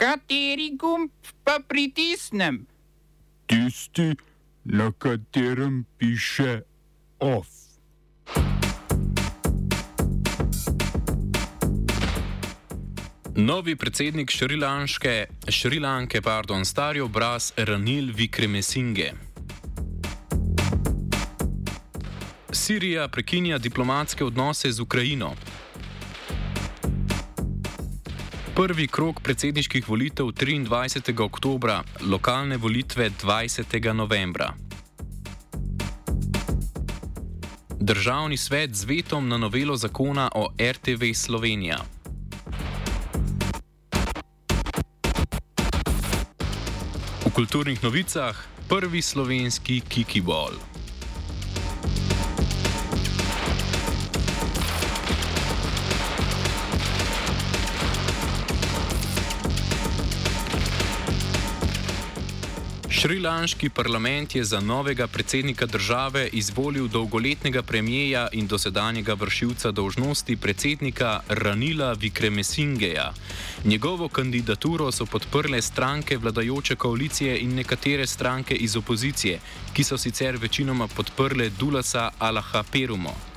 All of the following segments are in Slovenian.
Kateri gumb pa pritisnem? Tisti, na katerem piše OF. Novi predsednik Šrilanke, Šrilanke, pardon, stari obraz Ranil Vikremesinge. Sirija prekinja diplomatske odnose z Ukrajino. Prvi krok predsedniških volitev 23. oktober, lokalne volitve 20. novembra. Državni svet z vetom na novelo zakona o RTV Slovenija. V kulturnih novicah prvi slovenski kikibol. Šrilanški parlament je za novega predsednika države izvolil dolgoletnega premijeja in dosedanjega vršilca dolžnosti predsednika Ranila Vikremesingeja. Njegovo kandidaturo so podprle stranke vladajoče koalicije in nekatere stranke iz opozicije, ki so sicer večinoma podprle Dulasa Alaha Perumo.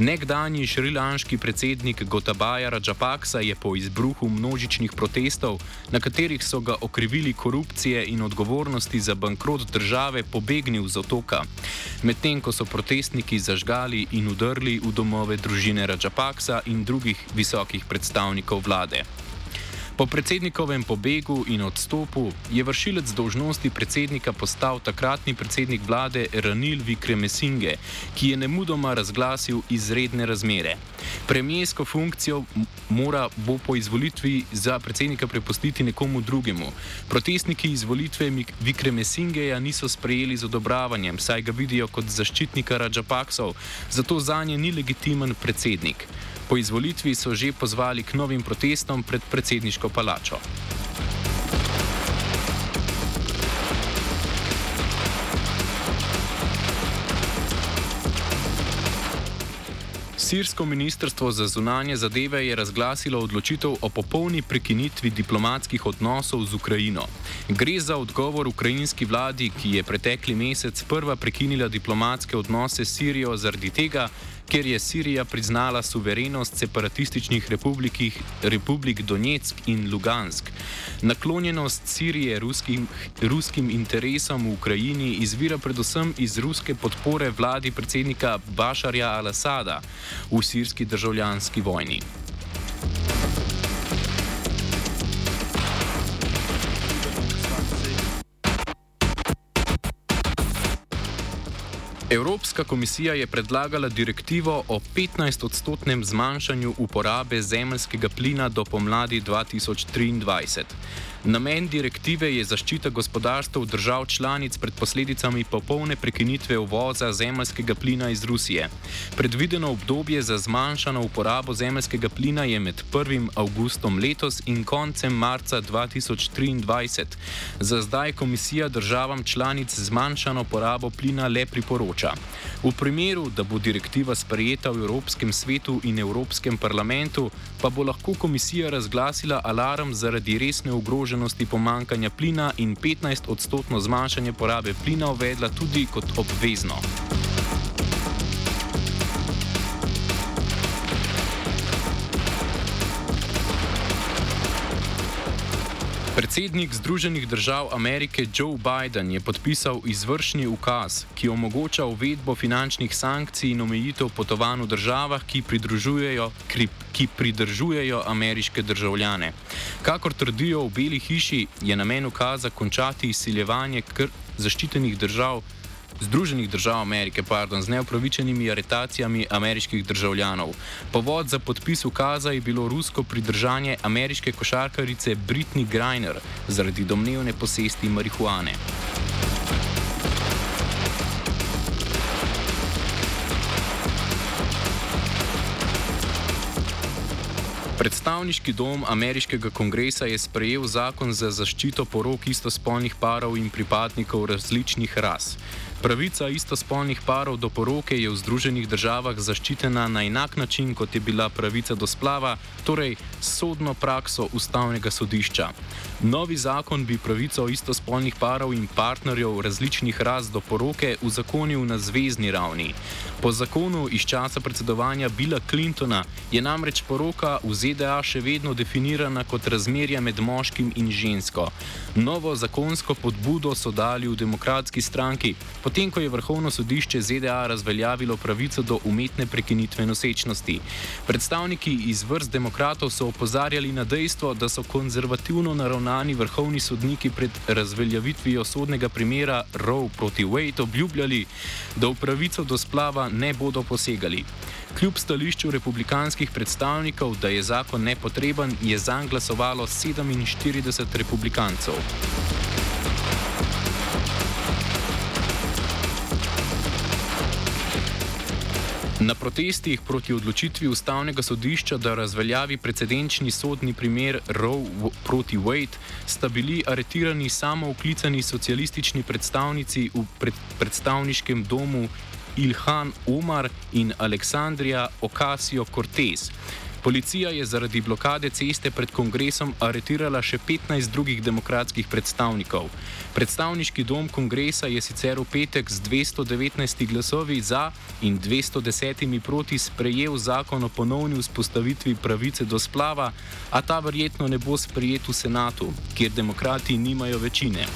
Nekdanji šrilanški predsednik Gotabaja Rajapaksa je po izbruhu množičnih protestov, na katerih so ga okrivili korupcije in odgovornosti za bankrot države, pobegnil z otoka. Medtem ko so protestniki zažgali in udrli v domove družine Rajapaksa in drugih visokih predstavnikov vlade. Po predsednikovem pobegu in odstopu je vršilec dolžnosti predsednika postal takratni predsednik vlade Ranil Vikremesinge, ki je nemudoma razglasil izredne razmere. Premijsko funkcijo mora bo po izvolitvi za predsednika prepustiti nekomu drugemu. Protestniki izvolitve Vikremesingeja niso sprejeli z odobravanjem, saj ga vidijo kot zaščitnika Rajapaksov, zato za nje ni legitimen predsednik. Po izvolitvi so že pozvali k novim protestom pred predsedniško palačo. Sirsko ministrstvo za zunanje zadeve je razglasilo odločitev o popolni prekinitvi diplomatskih odnosov z Ukrajino. Gre za odgovor ukrajinski vladi, ki je pretekli mesec prva prekinila diplomatske odnose s Sirijo zaradi tega, ker je Sirija priznala suverenost separatističnih republik Donetsk in Lugansk. Naklonjenost Sirije ruskim, ruskim interesom v Ukrajini izvira predvsem iz ruske podpore vladi predsednika Bašarja al-Assada v sirski državljanski vojni. Evropska komisija je predlagala direktivo o 15-odstotnem zmanjšanju uporabe zemljskega plina do pomladi 2023. Namen direktive je zaščita gospodarstva držav članic pred posledicami popolne prekinitve uvoza zemljskega plina iz Rusije. Predvideno obdobje za zmanjšano uporabo zemljskega plina je med 1. avgustom letos in koncem marca 2023. Za zdaj komisija državam članic zmanjšano porabo plina le priporoča. V primeru, da bo direktiva sprejeta v Evropskem svetu in Evropskem parlamentu, pa bo lahko komisija razglasila alarm zaradi resne ogroženosti pomankanja plina in 15-odstotno zmanjšanje porabe plina uvedla tudi kot obvezno. Predsednik Združenih držav Amerike Joe Biden je podpisal izvršni ukaz, ki omogoča uvedbo finančnih sankcij in omejitev potovanj v državah, ki pridružujejo, ki pridržujejo ameriške državljane. Kakor trdijo v Beli hiši, je namen ukaza končati izsiljevanje zaščitenih držav. Združenih držav Amerike pardon, z neopravičenimi aretacijami ameriških državljanov. Povod za podpis ukaza je bilo rusko pridržanje ameriške košarkarice Britney Griner zaradi domnevne posesti marihuane. Predstavniški dom ameriškega kongresa je sprejel zakon za zaščito porok istospolnih parov in pripadnikov različnih ras. Pravica istospolnih parov do poroke je v Združenih državah zaščitena na enak način, kot je bila pravica do splava, torej sodno prakso ustavnega sodišča. Novi zakon bi pravico istospolnih parov in partnerjev različnih ras do poroke uzakonil na zvezdni ravni. Po zakonu iz časa predsedovanja Billa Clintona je namreč poroka v ZDA še vedno definirana kot razmerje med moškim in žensko. Novo zakonsko podbudo so dali v demokratski stranki potem ko je vrhovno sodišče ZDA razveljavilo pravico do umetne prekinitve nosečnosti. Predstavniki iz vrst demokratov so opozarjali na dejstvo, da so konzervativno naravnani vrhovni sodniki pred razveljavitvijo sodnega primera Roe proti Wade obljubljali, da v pravico do splava ne bodo posegali. Kljub stališču republikanskih predstavnikov, da je zakon nepotreben, je zanj glasovalo 47 republikancev. Na protestih proti odločitvi ustavnega sodišča, da razveljavi precedenčni sodni primer Roe proti Wade, sta bili aretirani samo uklicani socialistični predstavnici v pred predstavniškem domu Ilhan Omar in Aleksandrija Ocasio-Cortez. Policija je zaradi blokade ceste pred kongresom aretirala še 15 drugih demokratskih predstavnikov. Predstavniški dom kongresa je sicer v petek z 219 glasovi za in 210 proti sprejel zakon o ponovni vzpostavitvi pravice do splava, a ta verjetno ne bo sprejet v senatu, kjer demokrati nimajo večine.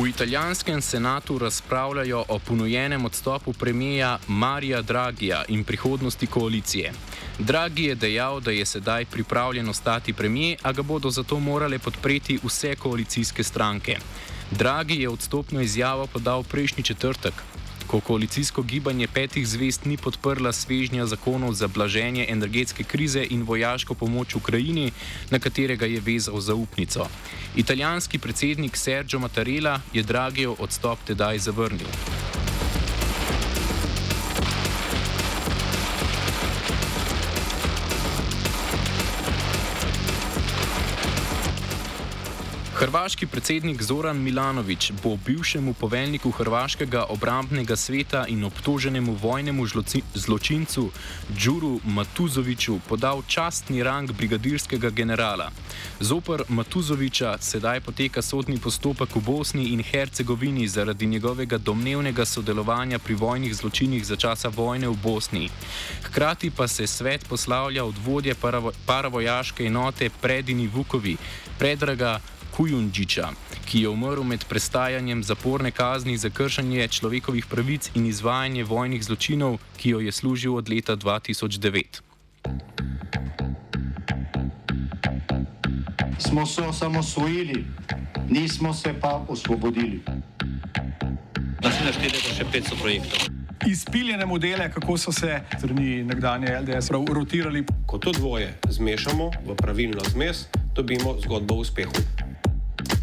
V italijanskem senatu razpravljajo o ponujenem odstopu premijeja Marija Dragija in prihodnosti koalicije. Dragi je dejal, da je sedaj pripravljen ostati premijer, a ga bodo zato morale podpreti vse koalicijske stranke. Dragi je odstopno izjavo podal prejšnji četrtek, ko koalicijsko gibanje petih zvest ni podprla svežnja zakonov za blaženje energetske krize in vojaško pomoč Ukrajini, na katerega je vezal zaupnico. Italijanski predsednik Sergio Mattarella je Dragijo odstop tedaj zavrnil. Hrvaški predsednik Zoran Milanovič bo bivšemu poveljniku Hrvaškega obrambnega sveta in obtoženemu vojnemu zločincu Đuru Matuzoviču podal častni rang brigadirskega generala. Zopr Matuzoviča sedaj poteka sodni postopek v Bosni in Hercegovini zaradi njegovega domnevnega sodelovanja pri vojnih zločinih za časa vojne v Bosni. Hkrati pa se svet poslavlja od vodje paravojaške enote Predini Vukovi, Predraga. Kujundžiča, ki je umrl med prestajanjem zaporne kazni za kršenje človekovih pravic in izvajanje vojnih zločinov, ki jo je služil od leta 2009. Smo se osamosvojili, nismo se pa osvobodili. Naslednje število je še 500 projektov. Izpiljene modele, kako so se strani nekdanje LDS rotirali. Ko to dvoje zmešamo v pravilno zmes, dobimo zgodbo o uspehu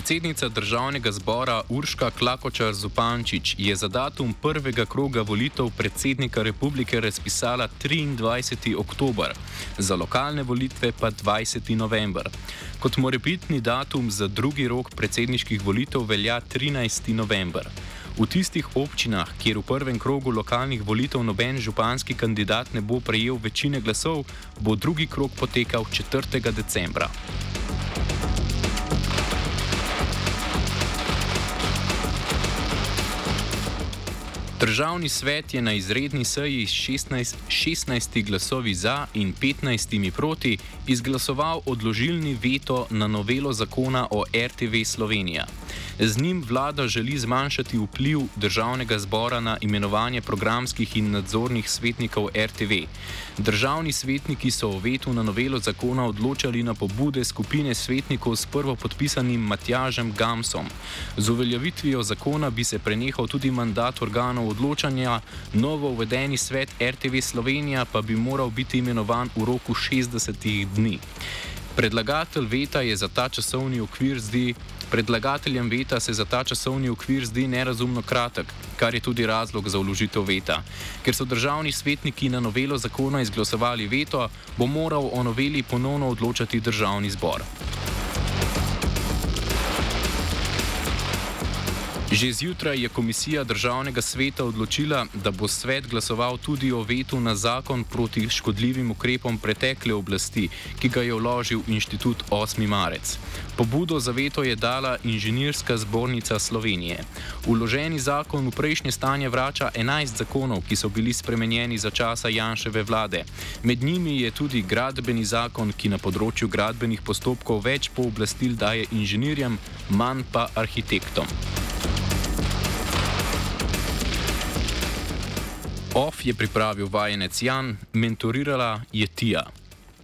Predsednica državnega zbora Urška Klakočar Zupančič je za datum prvega kroga volitev predsednika republike razpisala 23. oktober, za lokalne volitve pa 20. november. Kot morebitni datum za drugi rok predsedniških volitev velja 13. november. V tistih občinah, kjer v prvem krogu lokalnih volitev noben županski kandidat ne bo prejel večine glasov, bo drugi krog potekal 4. decembra. Državni svet je na izredni seji s 16, 16 glasovi za in 15 proti izglasoval odložilni veto na novelo zakona o RTV Slovenija. Z njim vlada želi zmanjšati vpliv državnega zbora na imenovanje programskih in nadzornih svetnikov RTV. Državni svetniki so o vetu na novelo zakona odločali na pobude skupine svetnikov s prvo podpisanim Matjažem Gamsom. Z uveljavitvijo zakona bi se prenehal tudi mandat organov odločanja, novo uvedeni svet RTV Slovenija pa bi moral biti imenovan v roku 60 dni. Predlagatelj veta je za ta časovni okvir zdi. Predlagateljem veta se za ta časovni okvir zdi nerazumno kratek, kar je tudi razlog za vložitev veta. Ker so državni svetniki na novelo zakona izglasovali veto, bo moral o noveli ponovno odločati državni zbor. Že zjutraj je komisija državnega sveta odločila, da bo svet glasoval tudi o vetu na zakon proti škodljivim ukrepom pretekle oblasti, ki ga je vložil inštitut 8. marec. Pobudo za veto je dala Inženirska zbornica Slovenije. Uloženi zakon v prejšnje stanje vrača 11 zakonov, ki so bili spremenjeni za časa Janševe vlade. Med njimi je tudi gradbeni zakon, ki na področju gradbenih postopkov več pooblastil daje inženirjem, manj pa arhitektom. OF je pripravil vajenec Jan, mentorirala je Tija.